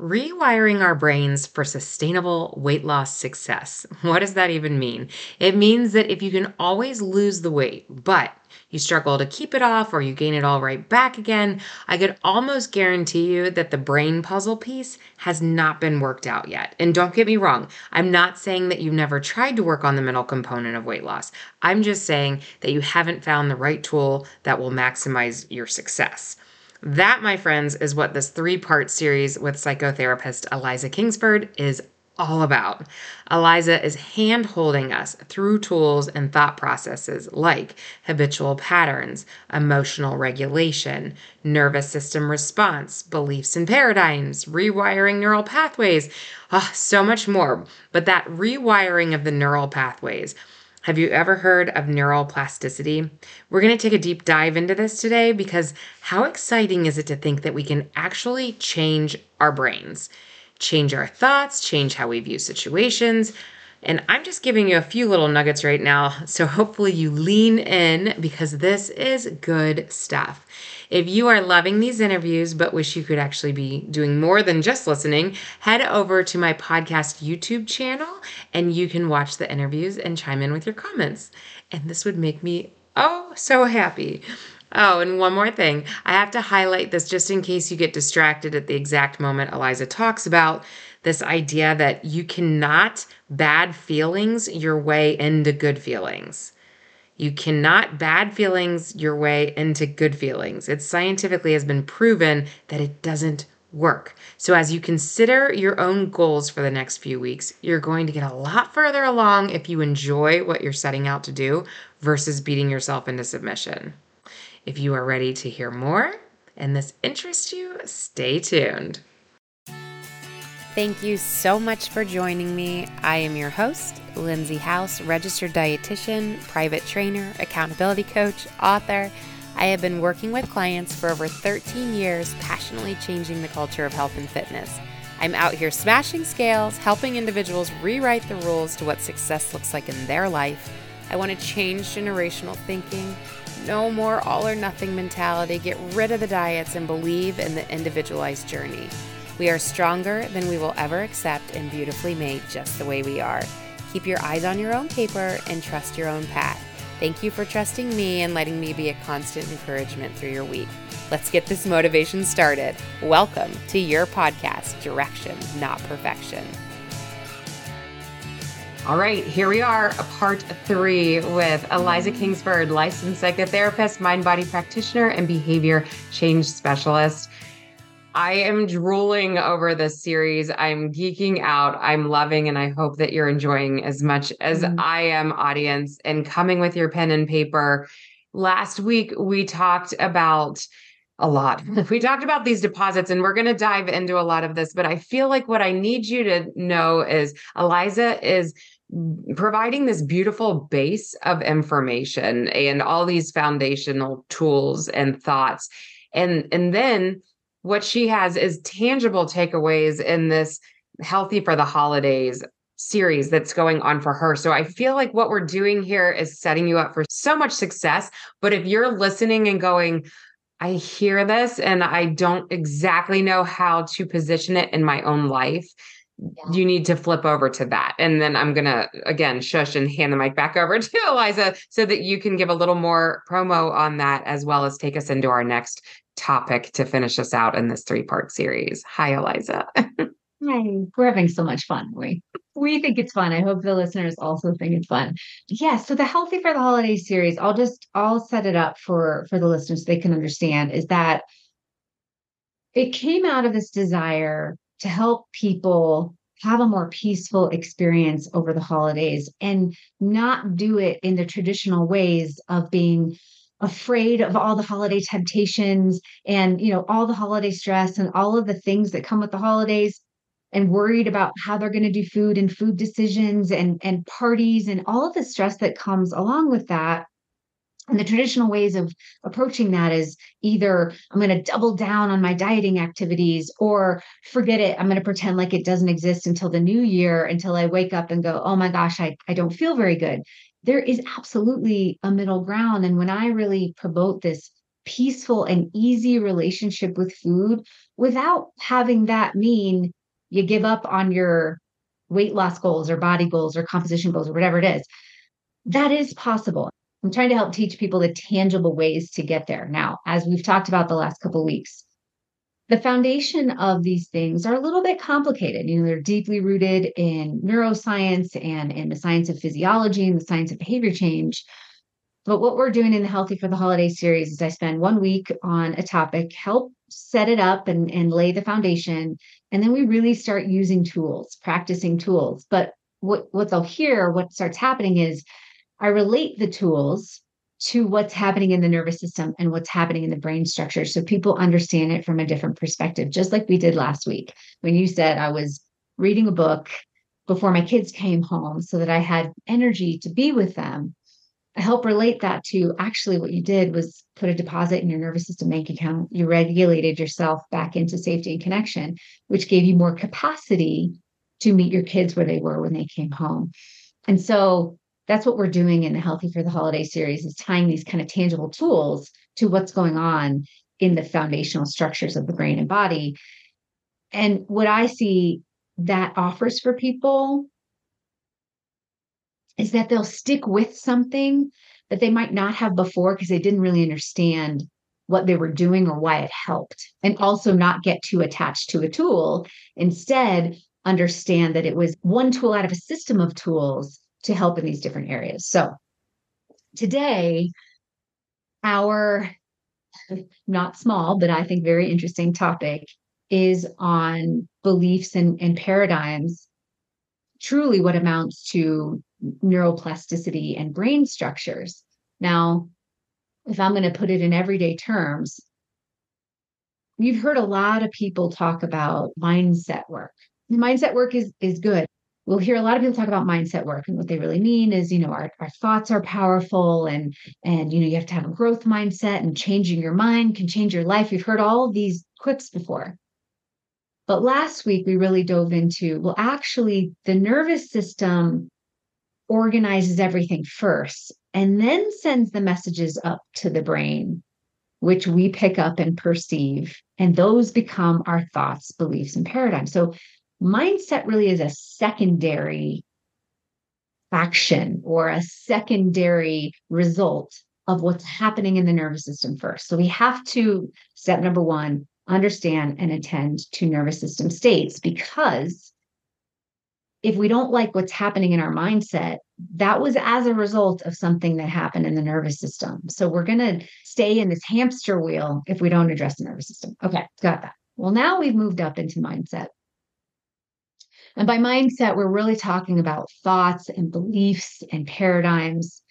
Rewiring our brains for sustainable weight loss success. What does that even mean? It means that if you can always lose the weight, but you struggle to keep it off or you gain it all right back again, I could almost guarantee you that the brain puzzle piece has not been worked out yet. And don't get me wrong, I'm not saying that you've never tried to work on the mental component of weight loss. I'm just saying that you haven't found the right tool that will maximize your success. That, my friends, is what this three part series with psychotherapist Eliza Kingsford is all about. Eliza is hand holding us through tools and thought processes like habitual patterns, emotional regulation, nervous system response, beliefs and paradigms, rewiring neural pathways, oh, so much more. But that rewiring of the neural pathways have you ever heard of neuroplasticity? We're going to take a deep dive into this today because how exciting is it to think that we can actually change our brains, change our thoughts, change how we view situations? And I'm just giving you a few little nuggets right now. So hopefully you lean in because this is good stuff. If you are loving these interviews but wish you could actually be doing more than just listening, head over to my podcast YouTube channel and you can watch the interviews and chime in with your comments. And this would make me oh so happy. Oh, and one more thing. I have to highlight this just in case you get distracted at the exact moment Eliza talks about this idea that you cannot bad feelings your way into good feelings. You cannot bad feelings your way into good feelings. It scientifically has been proven that it doesn't work. So, as you consider your own goals for the next few weeks, you're going to get a lot further along if you enjoy what you're setting out to do versus beating yourself into submission. If you are ready to hear more and this interests you, stay tuned. Thank you so much for joining me. I am your host, Lindsey House, registered dietitian, private trainer, accountability coach, author. I have been working with clients for over 13 years, passionately changing the culture of health and fitness. I'm out here smashing scales, helping individuals rewrite the rules to what success looks like in their life. I want to change generational thinking. No more all or nothing mentality. Get rid of the diets and believe in the individualized journey. We are stronger than we will ever accept and beautifully made just the way we are. Keep your eyes on your own paper and trust your own path. Thank you for trusting me and letting me be a constant encouragement through your week. Let's get this motivation started. Welcome to your podcast, Direction, Not Perfection. All right, here we are, part three with Eliza Kingsford, licensed psychotherapist, mind body practitioner, and behavior change specialist. I am drooling over this series. I'm geeking out. I'm loving, and I hope that you're enjoying as much as mm-hmm. I am, audience, and coming with your pen and paper. Last week, we talked about a lot. We talked about these deposits, and we're going to dive into a lot of this. But I feel like what I need you to know is Eliza is providing this beautiful base of information and all these foundational tools and thoughts. And, and then what she has is tangible takeaways in this healthy for the holidays series that's going on for her. So I feel like what we're doing here is setting you up for so much success. But if you're listening and going, I hear this and I don't exactly know how to position it in my own life. Yeah. You need to flip over to that. And then I'm going to, again, shush and hand the mic back over to Eliza so that you can give a little more promo on that as well as take us into our next topic to finish us out in this three part series. Hi, Eliza. Hi, we're having so much fun. We we think it's fun. I hope the listeners also think it's fun. Yeah. So the Healthy for the holiday series, I'll just I'll set it up for for the listeners so they can understand. Is that it came out of this desire to help people have a more peaceful experience over the holidays and not do it in the traditional ways of being afraid of all the holiday temptations and you know all the holiday stress and all of the things that come with the holidays and worried about how they're going to do food and food decisions and and parties and all of the stress that comes along with that and the traditional ways of approaching that is either I'm going to double down on my dieting activities or forget it. I'm going to pretend like it doesn't exist until the new year, until I wake up and go, oh my gosh, I, I don't feel very good there is absolutely a middle ground. And when I really promote this peaceful and easy relationship with food without having that mean you give up on your weight loss goals or body goals or composition goals or whatever it is. That is possible. I'm trying to help teach people the tangible ways to get there. Now, as we've talked about the last couple weeks, the foundation of these things are a little bit complicated. You know, they're deeply rooted in neuroscience and in the science of physiology and the science of behavior change. But what we're doing in the Healthy for the Holiday series is I spend one week on a topic, help set it up and, and lay the foundation. And then we really start using tools, practicing tools. But what, what they'll hear, what starts happening is I relate the tools to what's happening in the nervous system and what's happening in the brain structure so people understand it from a different perspective just like we did last week when you said i was reading a book before my kids came home so that i had energy to be with them. I help relate that to actually what you did was put a deposit in your nervous system bank account. You regulated yourself back into safety and connection which gave you more capacity to meet your kids where they were when they came home. And so that's what we're doing in the Healthy for the Holiday series is tying these kind of tangible tools to what's going on in the foundational structures of the brain and body. And what I see that offers for people is that they'll stick with something that they might not have before because they didn't really understand what they were doing or why it helped. And also not get too attached to a tool. Instead, understand that it was one tool out of a system of tools to help in these different areas. So today, our not small, but I think very interesting topic is on beliefs and, and paradigms, truly what amounts to neuroplasticity and brain structures. Now, if I'm going to put it in everyday terms, you've heard a lot of people talk about mindset work. Mindset work is, is good we'll hear a lot of people talk about mindset work and what they really mean is you know our, our thoughts are powerful and and you know you have to have a growth mindset and changing your mind can change your life. We've heard all these quips before. But last week we really dove into well actually the nervous system organizes everything first and then sends the messages up to the brain which we pick up and perceive and those become our thoughts beliefs and paradigms. So mindset really is a secondary action or a secondary result of what's happening in the nervous system first. So we have to, step number one, understand and attend to nervous system states because if we don't like what's happening in our mindset, that was as a result of something that happened in the nervous system. So we're going to stay in this hamster wheel if we don't address the nervous system. Okay, got that. Well, now we've moved up into mindset. And by mindset, we're really talking about thoughts and beliefs and paradigms.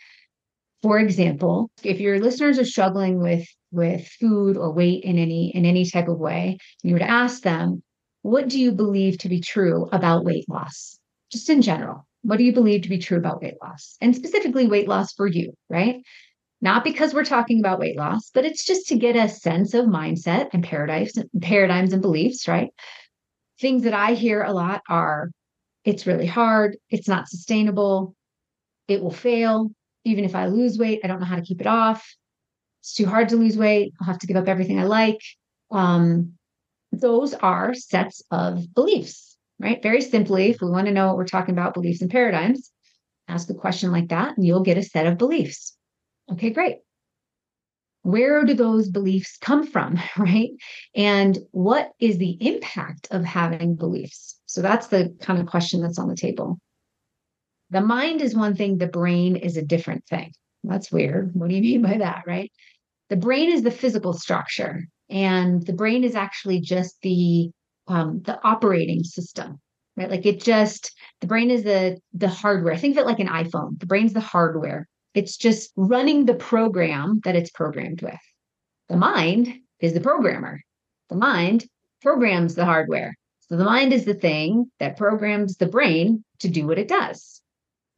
For example, if your listeners are struggling with with food or weight in any in any type of way, you would ask them, what do you believe to be true about weight loss? Just in general, what do you believe to be true about weight loss? And specifically weight loss for you, right? Not because we're talking about weight loss, but it's just to get a sense of mindset and paradigms, paradigms and beliefs, right? Things that I hear a lot are it's really hard, it's not sustainable, it will fail. Even if I lose weight, I don't know how to keep it off. It's too hard to lose weight. I'll have to give up everything I like. Um, those are sets of beliefs, right? Very simply, if we want to know what we're talking about, beliefs and paradigms, ask a question like that and you'll get a set of beliefs. Okay, great where do those beliefs come from right? And what is the impact of having beliefs? So that's the kind of question that's on the table. The mind is one thing the brain is a different thing. That's weird. What do you mean by that right? The brain is the physical structure and the brain is actually just the um, the operating system right? Like it just the brain is the the hardware. Think of it like an iphone. The brain's the hardware it's just running the program that it's programmed with. The mind is the programmer. The mind programs the hardware. So the mind is the thing that programs the brain to do what it does.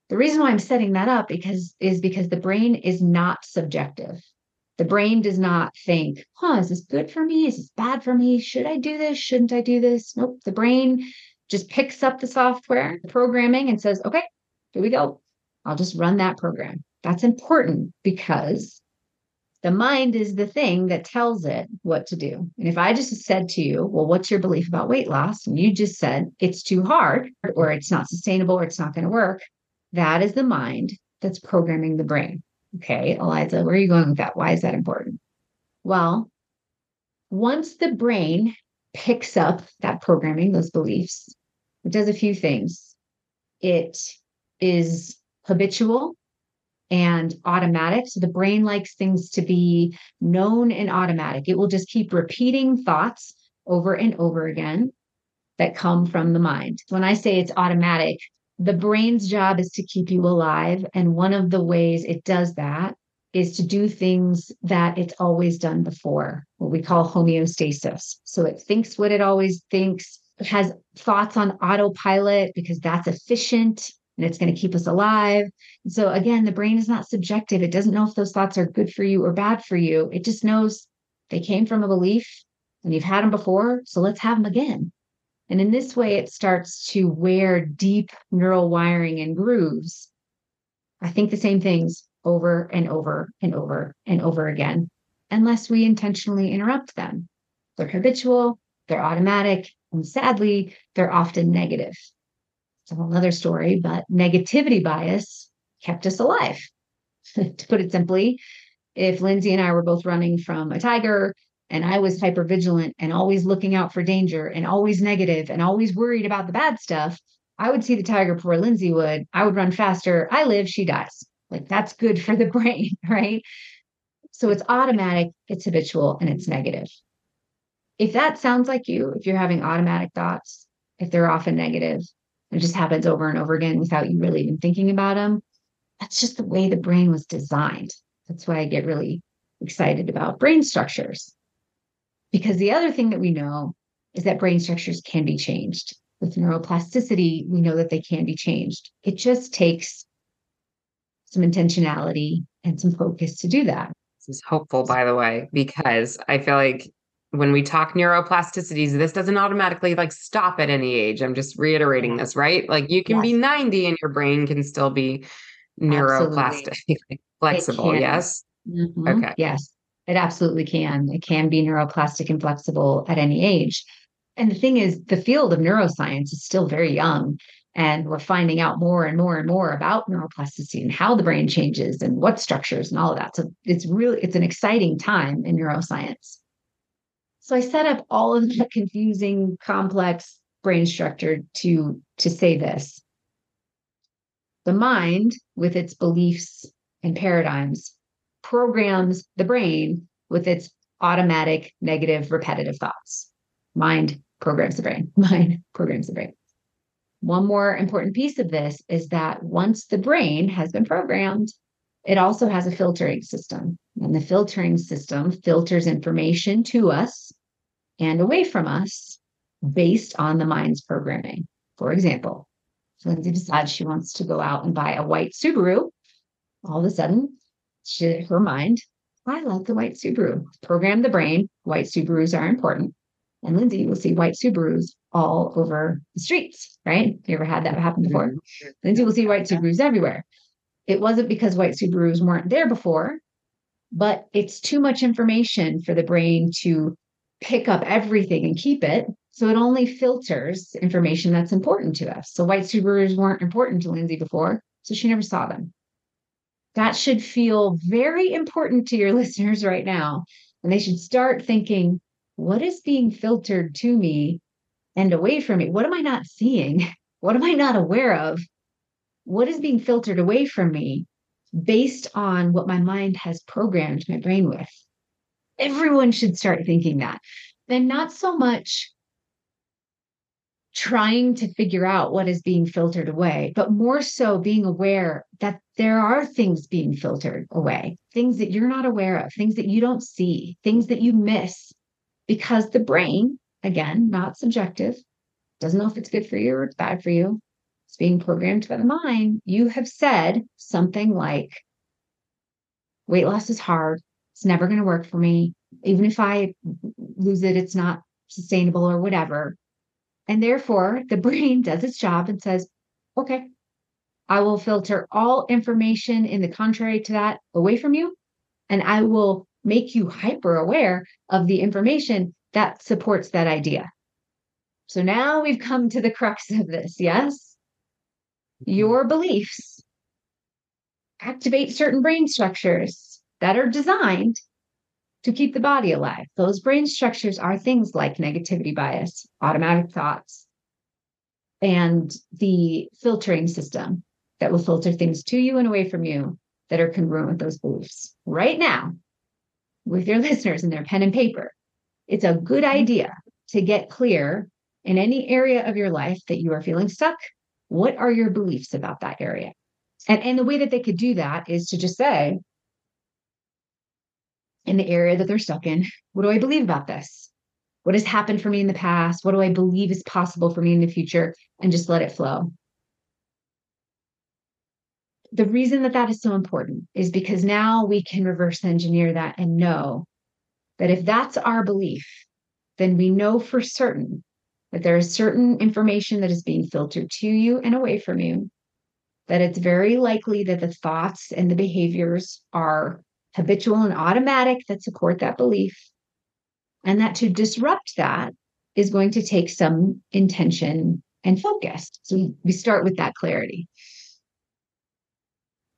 The reason why I'm setting that up because is because the brain is not subjective. The brain does not think, huh, is this good for me? Is this bad for me? Should I do this? Shouldn't I do this? Nope. The brain just picks up the software, the programming, and says, okay, here we go. I'll just run that program. That's important because The mind is the thing that tells it what to do. And if I just said to you, well, what's your belief about weight loss? And you just said it's too hard or it's not sustainable or it's not going to work, that is the mind that's programming the brain. Okay, Eliza, where are you going with that? Why is that important? Well, once the brain picks up that programming, those beliefs, it does a few things. It is habitual and automatic. So the brain likes things to be known and automatic. It will just keep repeating thoughts over and over again that come from the mind. When I say it's automatic, the brain's job is to keep you alive. And one of the ways it does that is to do things that it's always done before, what we call homeostasis. So it thinks what it always thinks, has thoughts on autopilot because that's efficient and it's going to keep us alive. And so again, the brain is not subjective. It doesn't know if those thoughts are good for you or bad for you. It just knows they came from a belief and you've had them before. So let's have them again. And in this way, it starts to wear deep neural wiring and grooves. I think the same things over and over and over and over again, unless we intentionally interrupt them. They're habitual, they're automatic, and sadly, they're often negative. It's a whole other story, but negativity bias kept us alive. to put it simply, if Lindsey and I were both running from a tiger and I was hyper vigilant and always looking out for danger and always negative and always worried about the bad stuff, I would see the tiger before Lindsey would. I would run faster. I live, she dies. Like that's good for the brain, right? So it's automatic, it's habitual, and it's negative. If that sounds like you, if you're having automatic thoughts, if they're often negative, it just happens over and over again without you really even thinking about them, that's just the way the brain was designed. That's why I get really excited about brain structures because the other thing that we know is that brain structures can be changed. With neuroplasticity, we know that they can be changed. It just takes some intentionality and some focus to do that. This is hopeful, by the way, because I feel like when we talk neuroplasticities, this doesn't automatically like stop at any age. I'm just reiterating this, right? Like you can yes. be 90 and your brain can still be neuroplastic, flexible. Yes. Mm-hmm. Okay. Yes. It absolutely can. It can be neuroplastic and flexible at any age. And the thing is, the field of neuroscience is still very young. And we're finding out more and more and more about neuroplasticity and how the brain changes and what structures and all of that. So it's really, it's an exciting time in neuroscience. So I set up all of the confusing, complex brain structure to, to say this. The mind, with its beliefs and paradigms, programs the brain with its automatic negative repetitive thoughts. Mind programs the brain. Mind programs the brain. One more important piece of this is that once the brain has been programmed, it also has a filtering system. And the filtering system filters information to us and away from us based on the mind's programming. For example, Lindsey decides she wants to go out and buy a white Subaru. All of a sudden, she, her mind, I like the white Subaru. Program the brain. White Subarus are important. And Lindsey will see white Subarus all over the streets, right? You ever had that happen before? Mm-hmm. Lindsey will see white Subarus everywhere. It wasn't because white Subarus weren't there before, but it's too much information for the brain to pick up everything and keep it. So it only filters information that's important to us. So white Subarus weren't important to Lindsey before, so she never saw them that should feel very important to your listeners right now. And they should start thinking, what is being filtered to me and away from me? What am I not seeing? What am I not aware of? What is being filtered away from me based on what my mind has programmed my brain with? Everyone should start thinking that. And not so much trying to figure out what is being filtered away, but more so being aware that there are things being filtered away, things that you're not aware of, things that you don't see, things that you miss, because the brain, again, not subjective, doesn't know if it's good for you or it's bad for you. It's being programmed by the mind. You have said something like, weight loss is hard. It's never going to work for me. Even if I lose it, it's not sustainable or whatever and therefore, the brain does its job and says, okay, I will filter all information in the contrary to that away from you. And I will make you hyper aware of the information that supports that idea. So now we've come to the crux of this. Yes. Mm-hmm. Your beliefs activate certain brain structures that are designed to keep the body alive. Those brain structures are things like negativity bias, automatic thoughts, and the filtering system that will filter things to you and away from you that are congruent with those beliefs. Right now, with your listeners and their pen and paper, it's a good mm-hmm. idea to get clear in any area of your life that you are feeling stuck. What are your beliefs about that area? And, and the way that they could do that is to just say, in the area that they're stuck in, what do I believe about this? What has happened for me in the past? What do I believe is possible for me in the future? And just let it flow. The reason that that is so important is because now we can reverse engineer that and know that if that's our belief, then we know for certain that there is certain information that is being filtered to you and away from you that it's very likely that the thoughts and the behaviors are habitual and automatic that support that belief. And that to disrupt that is going to take some intention and focus. So we start with that clarity.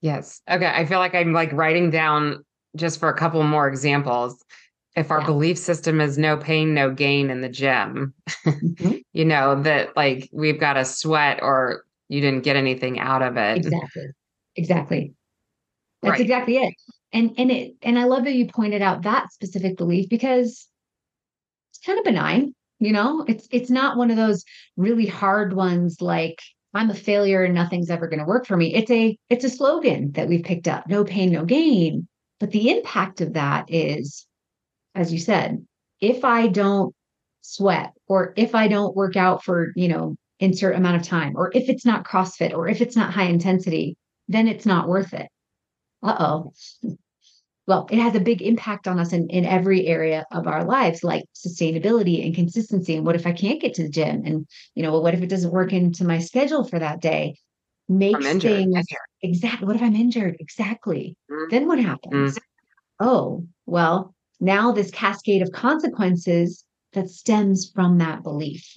Yes. Okay. I feel like I'm like writing down just for a couple more examples. If our yeah. belief system is no pain, no gain in the gym, mm-hmm. you know, that like we've got to sweat or you didn't get anything out of it. Exactly. Exactly. That's right. exactly it. And and it and I love that you pointed out that specific belief because it's kind of benign, you know? It's it's not one of those really hard ones like I'm a failure and nothing's ever going to work for me. It's a it's a slogan that we've picked up. No pain, no gain. But the impact of that is as you said, if I don't sweat or if I don't work out for, you know, insert amount of time, or if it's not CrossFit, or if it's not high intensity, then it's not worth it. Uh oh. Well, it has a big impact on us in, in every area of our lives, like sustainability and consistency. And what if I can't get to the gym? And, you know, well, what if it doesn't work into my schedule for that day? Makes things exactly. What if I'm injured? Exactly. Mm-hmm. Then what happens? Mm-hmm. Oh, well, now this cascade of consequences that stems from that belief.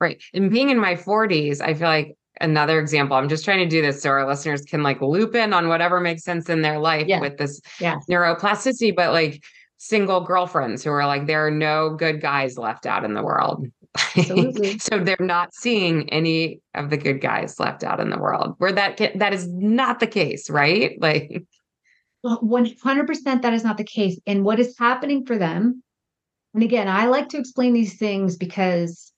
Right. And being in my 40s, I feel like another example. I'm just trying to do this so our listeners can like loop in on whatever makes sense in their life yeah. with this yeah. neuroplasticity, but like single girlfriends who are like, there are no good guys left out in the world. Absolutely. so they're not seeing any of the good guys left out in the world where that that is not the case, right? Like 100% that is not the case. And what is happening for them? And again, I like to explain these things because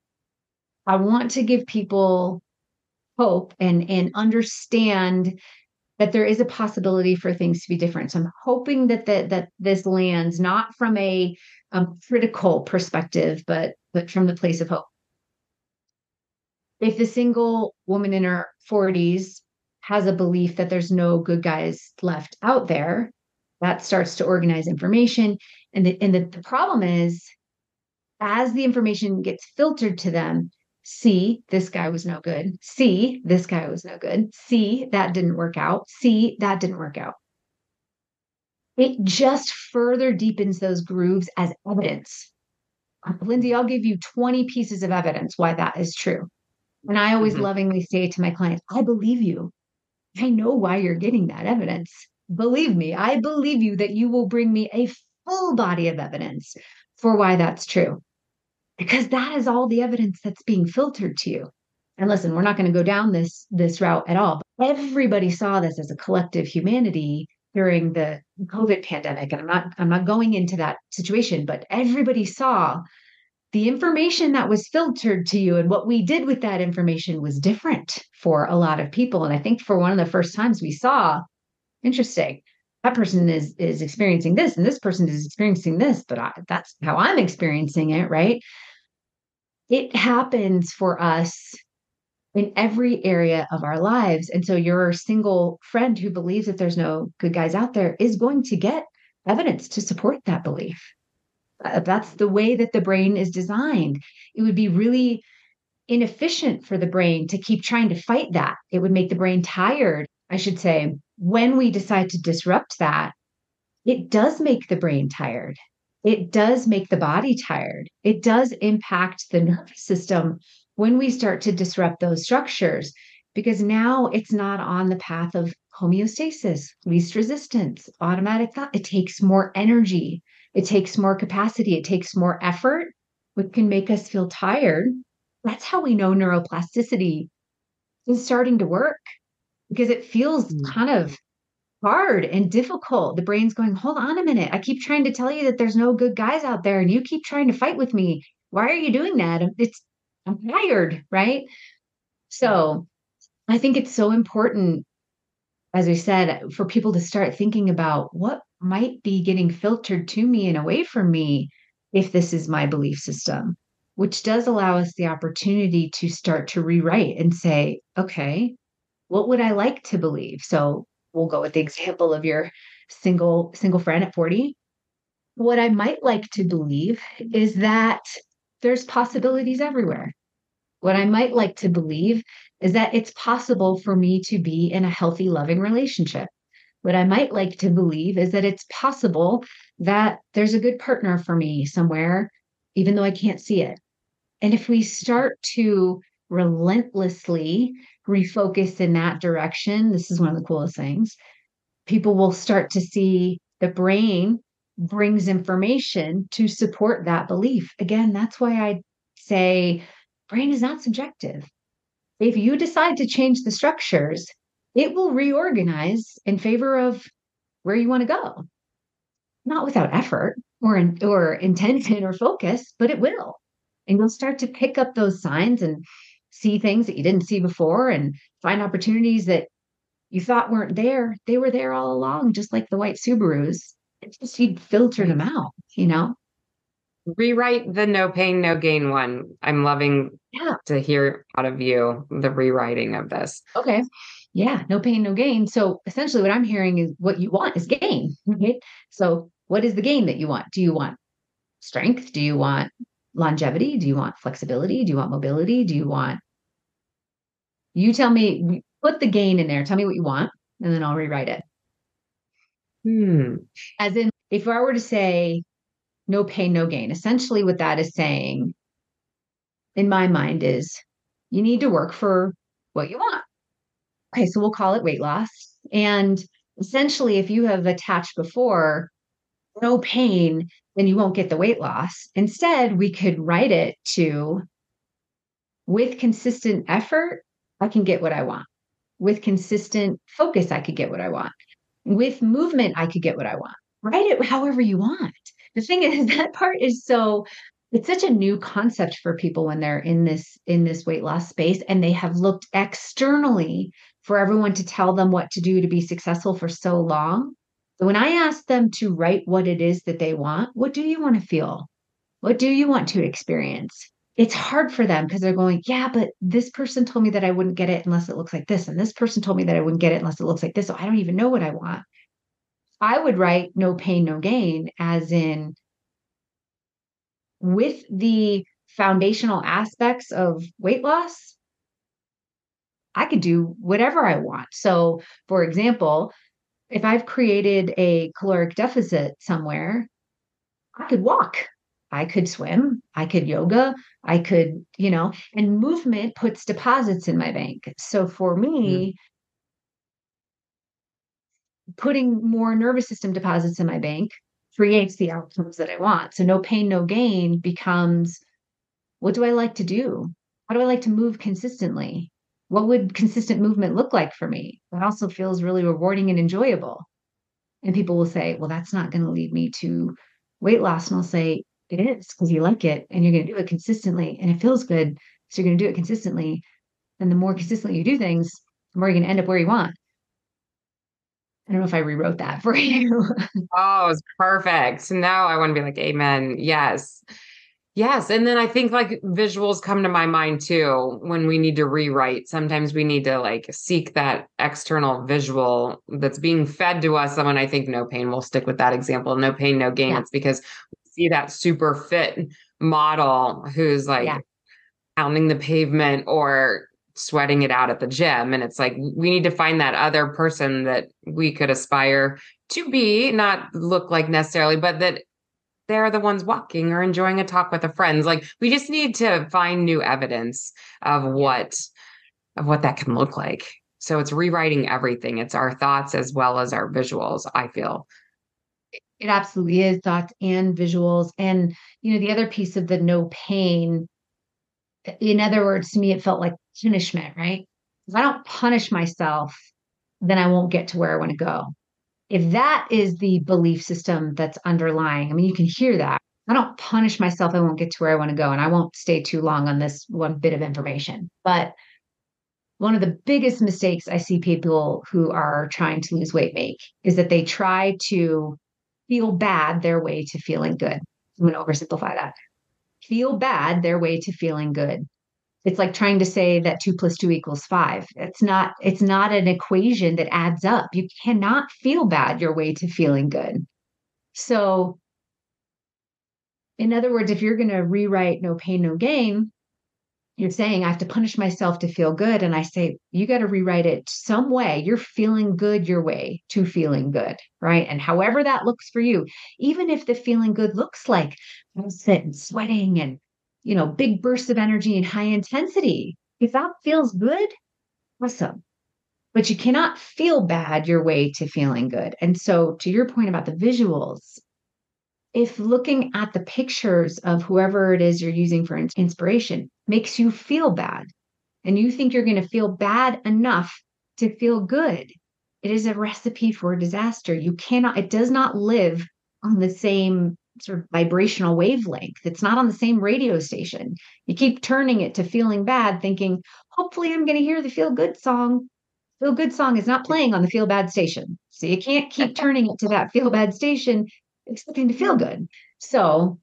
I want to give people hope and and understand that there is a possibility for things to be different. So I'm hoping that that that this lands not from a, a critical perspective, but but from the place of hope. If the single woman in her 40s has a belief that there's no good guys left out there, that starts to organize information. And the, and the, the problem is, as the information gets filtered to them, C, this guy was no good. C, this guy was no good. C, that didn't work out. C, that didn't work out. It just further deepens those grooves as evidence. Lindsey, I'll give you 20 pieces of evidence why that is true. And I always mm-hmm. lovingly say to my clients, I believe you. I know why you're getting that evidence. Believe me, I believe you that you will bring me a full body of evidence for why that's true because that is all the evidence that's being filtered to you. And listen, we're not going to go down this this route at all. But everybody saw this as a collective humanity during the COVID pandemic. And I'm not I'm not going into that situation, but everybody saw the information that was filtered to you and what we did with that information was different for a lot of people. And I think for one of the first times we saw, interesting, that person is is experiencing this and this person is experiencing this, but I, that's how I'm experiencing it, right? It happens for us in every area of our lives. And so your single friend who believes that there's no good guys out there is going to get evidence to support that belief. Uh, that's the way that the brain is designed. It would be really inefficient for the brain to keep trying to fight that. It would make the brain tired, I should say. When we decide to disrupt that, it does make the brain tired. It does make the body tired. It does impact the nervous system when we start to disrupt those structures because now it's not on the path of homeostasis, least resistance, automatic thought. It takes more energy, it takes more capacity, it takes more effort, which can make us feel tired. That's how we know neuroplasticity is starting to work because it feels mm. kind of hard and difficult. The brain's going, hold on a minute. I keep trying to tell you that there's no good guys out there and you keep trying to fight with me. Why are you doing that? It's I'm tired, right? So I think it's so important, as we said, for people to start thinking about what might be getting filtered to me and away from me if this is my belief system, which does allow us the opportunity to start to rewrite and say, okay, what would I like to believe? So we'll go with the example of your single single friend at 40 what i might like to believe is that there's possibilities everywhere. What i might like to believe is that it's possible for me to be in a healthy loving relationship. What i might like to believe is that it's possible that there's a good partner for me somewhere even though i can't see it. And if we start to relentlessly refocus in that direction, this is one of the coolest things. People will start to see the brain brings information to support that belief. Again, that's why I say brain is not subjective. If you decide to change the structures, it will reorganize in favor of where you want to go. Not without effort or in, or intention or focus, but it will. And you'll start to pick up those signs and see things that you didn't see before and find opportunities that you thought weren't there. They were there all along, just like the white Subarus. It's just you'd filtered them mm-hmm. out, you know? Rewrite the no pain, no gain one. I'm loving yeah. to hear out of you the rewriting of this. Okay. Yeah, no pain, no gain. So essentially what I'm hearing is what you want is gain. Right? So what is the gain that you want? Do you want strength? Do you want longevity? Do you want flexibility? Do you want mobility? Do you want you tell me put the gain in there. Tell me what you want, and then I'll rewrite it. Hmm. As in, if I were to say no pain, no gain, essentially what that is saying in my mind is you need to work for what you want. Okay, so we'll call it weight loss. And essentially, if you have attached before no pain, then you won't get the weight loss. Instead, we could write it to with consistent effort, I can get what I want. With consistent focus, I could get what I want. With movement, I could get what I want. Write it however you want. The thing is, that part is so it's such a new concept for people when they're in this in this weight loss space and they have looked externally for everyone to tell them what to do to be successful for so long so when I ask them to write what it is that they want, what do you want to feel? What do you want to experience? It's hard for them because they're going, yeah, but this person told me that I wouldn't get it unless it looks like this. And this person told me that I wouldn't get it unless it looks like this. So I don't even know what I want. I would write no pain, no gain, as in with the foundational aspects of weight loss, I could do whatever I want. So, for example, if I've created a caloric deficit somewhere, I could walk, I could swim, I could yoga, I could, you know, and movement puts deposits in my bank. So for me, mm. putting more nervous system deposits in my bank creates the outcomes that I want. So no pain, no gain becomes what do I like to do? How do I like to move consistently? What would consistent movement look like for me? That also feels really rewarding and enjoyable. And people will say, well, that's not going to lead me to weight loss. And I'll say, it is because you like it and you're going to do it consistently and it feels good. So you're going to do it consistently. And the more consistently you do things, the more you're going to end up where you want. I don't know if I rewrote that for you. oh, it's perfect. So now I want to be like, Amen. Yes. Yes. And then I think like visuals come to my mind too when we need to rewrite. Sometimes we need to like seek that external visual that's being fed to us. And when I think no pain, we'll stick with that example no pain, no gain. Yeah. It's because we see that super fit model who's like yeah. pounding the pavement or sweating it out at the gym. And it's like we need to find that other person that we could aspire to be, not look like necessarily, but that they're the ones walking or enjoying a talk with a friends. Like we just need to find new evidence of what of what that can look like. So it's rewriting everything. It's our thoughts as well as our visuals, I feel. It absolutely is thoughts and visuals. And, you know, the other piece of the no pain, in other words, to me, it felt like punishment, right? If I don't punish myself, then I won't get to where I want to go. If that is the belief system that's underlying, I mean, you can hear that. I don't punish myself, I won't get to where I want to go. And I won't stay too long on this one bit of information. But one of the biggest mistakes I see people who are trying to lose weight make is that they try to feel bad their way to feeling good. I'm going to oversimplify that. Feel bad their way to feeling good. It's like trying to say that two plus two equals five. It's not, it's not an equation that adds up. You cannot feel bad your way to feeling good. So, in other words, if you're going to rewrite no pain, no gain, you're saying I have to punish myself to feel good. And I say, you got to rewrite it some way. You're feeling good your way to feeling good, right? And however that looks for you, even if the feeling good looks like I'm sitting, sweating and, you know, big bursts of energy and high intensity, if that feels good, awesome. But you cannot feel bad your way to feeling good. And so, to your point about the visuals, if looking at the pictures of whoever it is you're using for inspiration makes you feel bad and you think you're going to feel bad enough to feel good, it is a recipe for disaster. You cannot, it does not live on the same sort of vibrational wavelength. It's not on the same radio station. You keep turning it to feeling bad, thinking, hopefully I'm going to hear the feel good song. Feel good song is not playing on the feel bad station. So you can't keep turning it to that feel bad station expecting to feel good. So,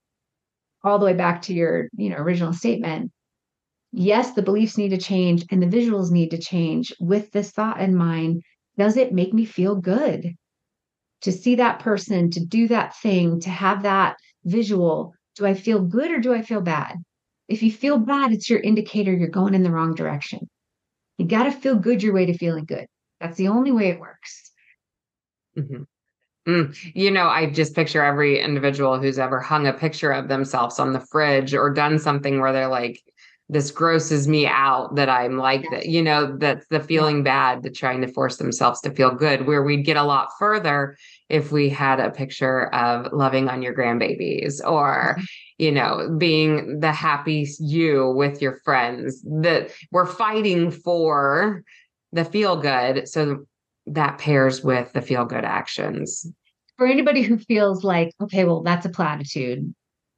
all the way back to your, you know, original statement, yes, the beliefs need to change and the visuals need to change with this thought in mind. Does it make me feel good to see that person, to do that thing, to have that visual? Do I feel good or do I feel bad? If you feel bad, it's your indicator you're going in the wrong direction. You got to feel good your way to feeling good. That's the only way it works. Mm-hmm. Mm, you know, I just picture every individual who's ever hung a picture of themselves on the fridge or done something where they're like, this grosses me out that I'm like yes. that, you know, that's the feeling bad, the trying to force themselves to feel good, where we'd get a lot further if we had a picture of loving on your grandbabies or, mm-hmm. you know, being the happy you with your friends that we're fighting for the feel good. So that pairs with the feel good actions. For anybody who feels like, okay, well, that's a platitude,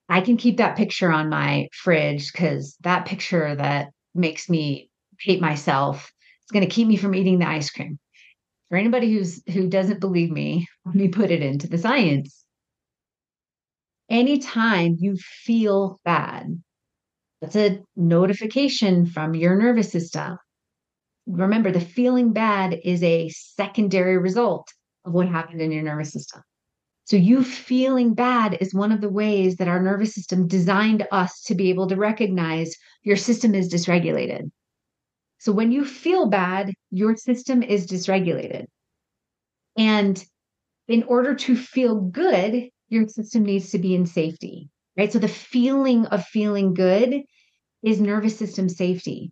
I can keep that picture on my fridge because that picture that makes me hate myself is going to keep me from eating the ice cream. For anybody who's who doesn't believe me, let me put it into the science. Anytime you feel bad, that's a notification from your nervous system remember the feeling bad is a secondary result of what happened in your nervous system. So, you feeling bad is one of the ways that our nervous system designed us to be able to recognize your system is dysregulated. So, when you feel bad, your system is dysregulated. And in order to feel good, your system needs to be in safety, right? So, the feeling of feeling good is nervous system safety.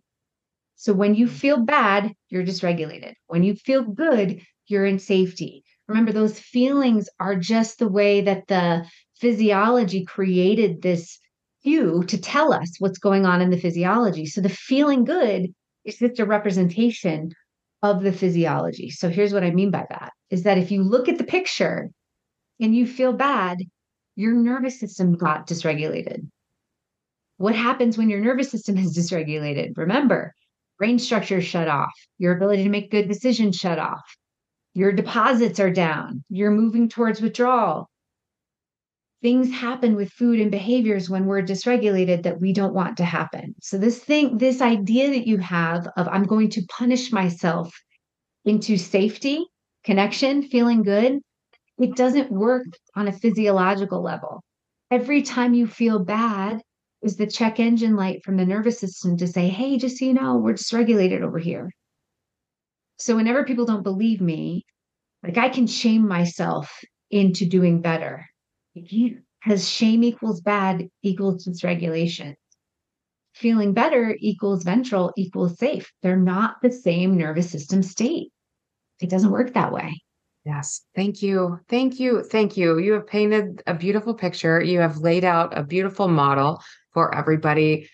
So when you mm. feel bad, you're dysregulated. When you feel good, you're in safety. Remember, those feelings are just the way that the physiology created this cue to tell us what's going on in the physiology. So the feeling good is just a representation of the physiology. So here's what I mean by that is that if you look at the picture and you feel bad, your nervous system got dysregulated. What happens when your nervous system is dysregulated? Remember, brain structure shut off, your ability to make good decisions shut off, your deposits are down, you're moving towards withdrawal. Things happen with food and behaviors when we're dysregulated that we don't want to happen. So, this thing, this idea that you have of I'm going to punish myself into safety, connection, feeling good, it doesn't work on a physiological level. Every time you feel bad, is the check engine light from the nervous system to say, hey, just so you know, we're dysregulated over here. So whenever people don't believe me, like I can shame myself into doing better. Because shame equals bad equals dysregulation. Feeling better equals ventral equals safe. They're not the same nervous system state. It doesn't work that way. Yes. Thank you. Thank you. Thank you. You have painted a beautiful picture. You have laid out a beautiful model for everybody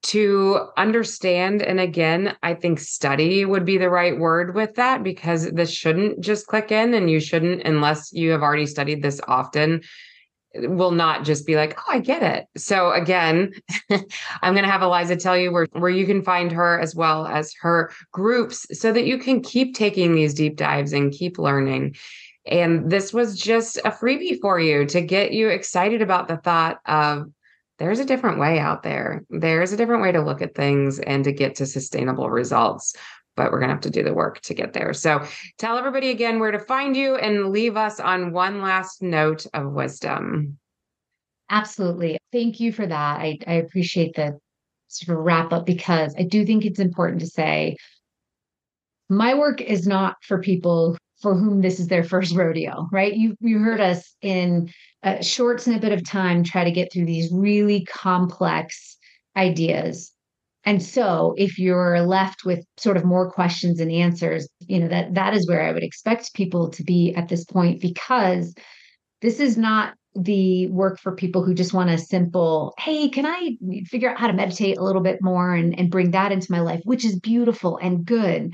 to understand. And again, I think study would be the right word with that because this shouldn't just click in and you shouldn't, unless you have already studied this often, will not just be like, oh, I get it. So again, I'm going to have Eliza tell you where, where you can find her as well as her groups so that you can keep taking these deep dives and keep learning. And this was just a freebie for you to get you excited about the thought of there's a different way out there. There's a different way to look at things and to get to sustainable results. But we're going to have to do the work to get there. So tell everybody again where to find you and leave us on one last note of wisdom. Absolutely. Thank you for that. I, I appreciate the sort of wrap up because I do think it's important to say my work is not for people for whom this is their first rodeo, right? You you heard us in a short snippet of time try to get through these really complex ideas. And so if you're left with sort of more questions and answers, you know, that that is where I would expect people to be at this point because this is not the work for people who just want a simple, hey, can I figure out how to meditate a little bit more and, and bring that into my life, which is beautiful and good.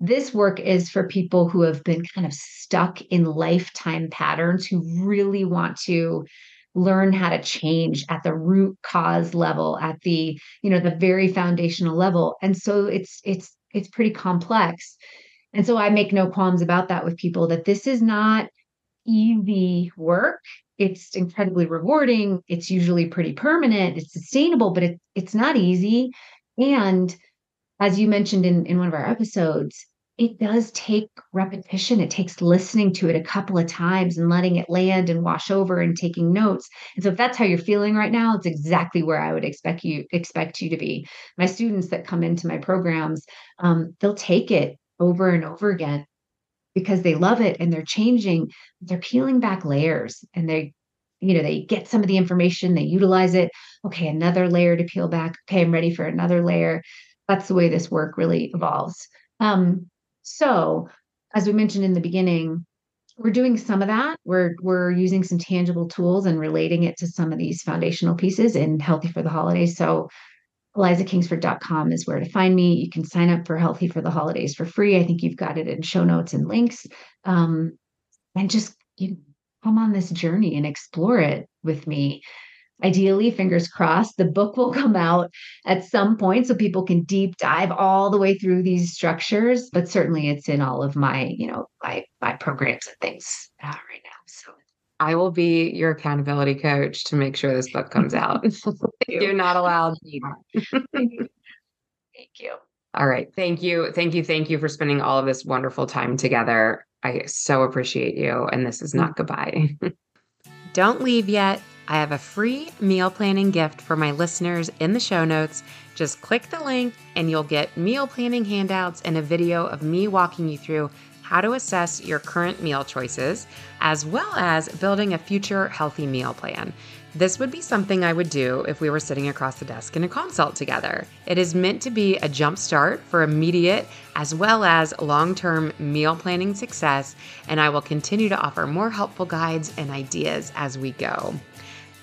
This work is for people who have been kind of stuck in lifetime patterns who really want to learn how to change at the root cause level at the you know the very foundational level. And so it's it's it's pretty complex. And so i make no qualms about that with people that this is not easy work. It's incredibly rewarding. It's usually pretty permanent. It's sustainable but it, it's not easy. And as you mentioned in, in one of our episodes, it does take repetition. It takes listening to it a couple of times and letting it land and wash over and taking notes. And so if that's how you're feeling right now, it's exactly where I would expect you expect you to be. My students that come into my programs, um, they'll take it over and over again because they love it and they're changing. They're peeling back layers and they you know they get some of the information they utilize it okay another layer to peel back okay i'm ready for another layer that's the way this work really evolves. Um, so, as we mentioned in the beginning, we're doing some of that. We're we're using some tangible tools and relating it to some of these foundational pieces in Healthy for the Holidays. So, ElizaKingsford.com is where to find me. You can sign up for Healthy for the Holidays for free. I think you've got it in show notes and links. Um, and just you come on this journey and explore it with me ideally fingers crossed the book will come out at some point so people can deep dive all the way through these structures but certainly it's in all of my you know my my programs and things uh, right now so I will be your accountability coach to make sure this book comes out. You're not allowed. thank you. Thank you. All right. Thank you. Thank you. Thank you for spending all of this wonderful time together. I so appreciate you. And this is not goodbye. Don't leave yet. I have a free meal planning gift for my listeners in the show notes. Just click the link and you'll get meal planning handouts and a video of me walking you through how to assess your current meal choices, as well as building a future healthy meal plan. This would be something I would do if we were sitting across the desk in a consult together. It is meant to be a jumpstart for immediate as well as long term meal planning success, and I will continue to offer more helpful guides and ideas as we go.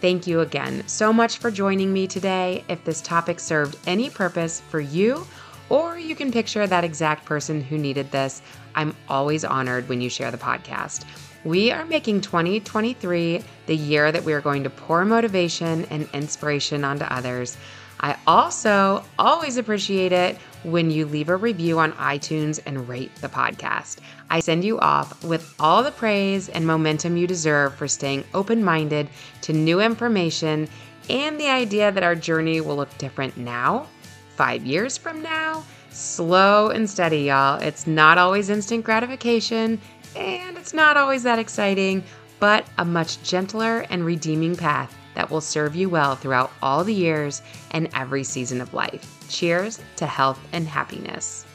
Thank you again so much for joining me today. If this topic served any purpose for you, or you can picture that exact person who needed this, I'm always honored when you share the podcast. We are making 2023 the year that we are going to pour motivation and inspiration onto others. I also always appreciate it when you leave a review on iTunes and rate the podcast. I send you off with all the praise and momentum you deserve for staying open minded to new information and the idea that our journey will look different now, five years from now. Slow and steady, y'all. It's not always instant gratification and it's not always that exciting, but a much gentler and redeeming path that will serve you well throughout all the years and every season of life. Cheers to health and happiness.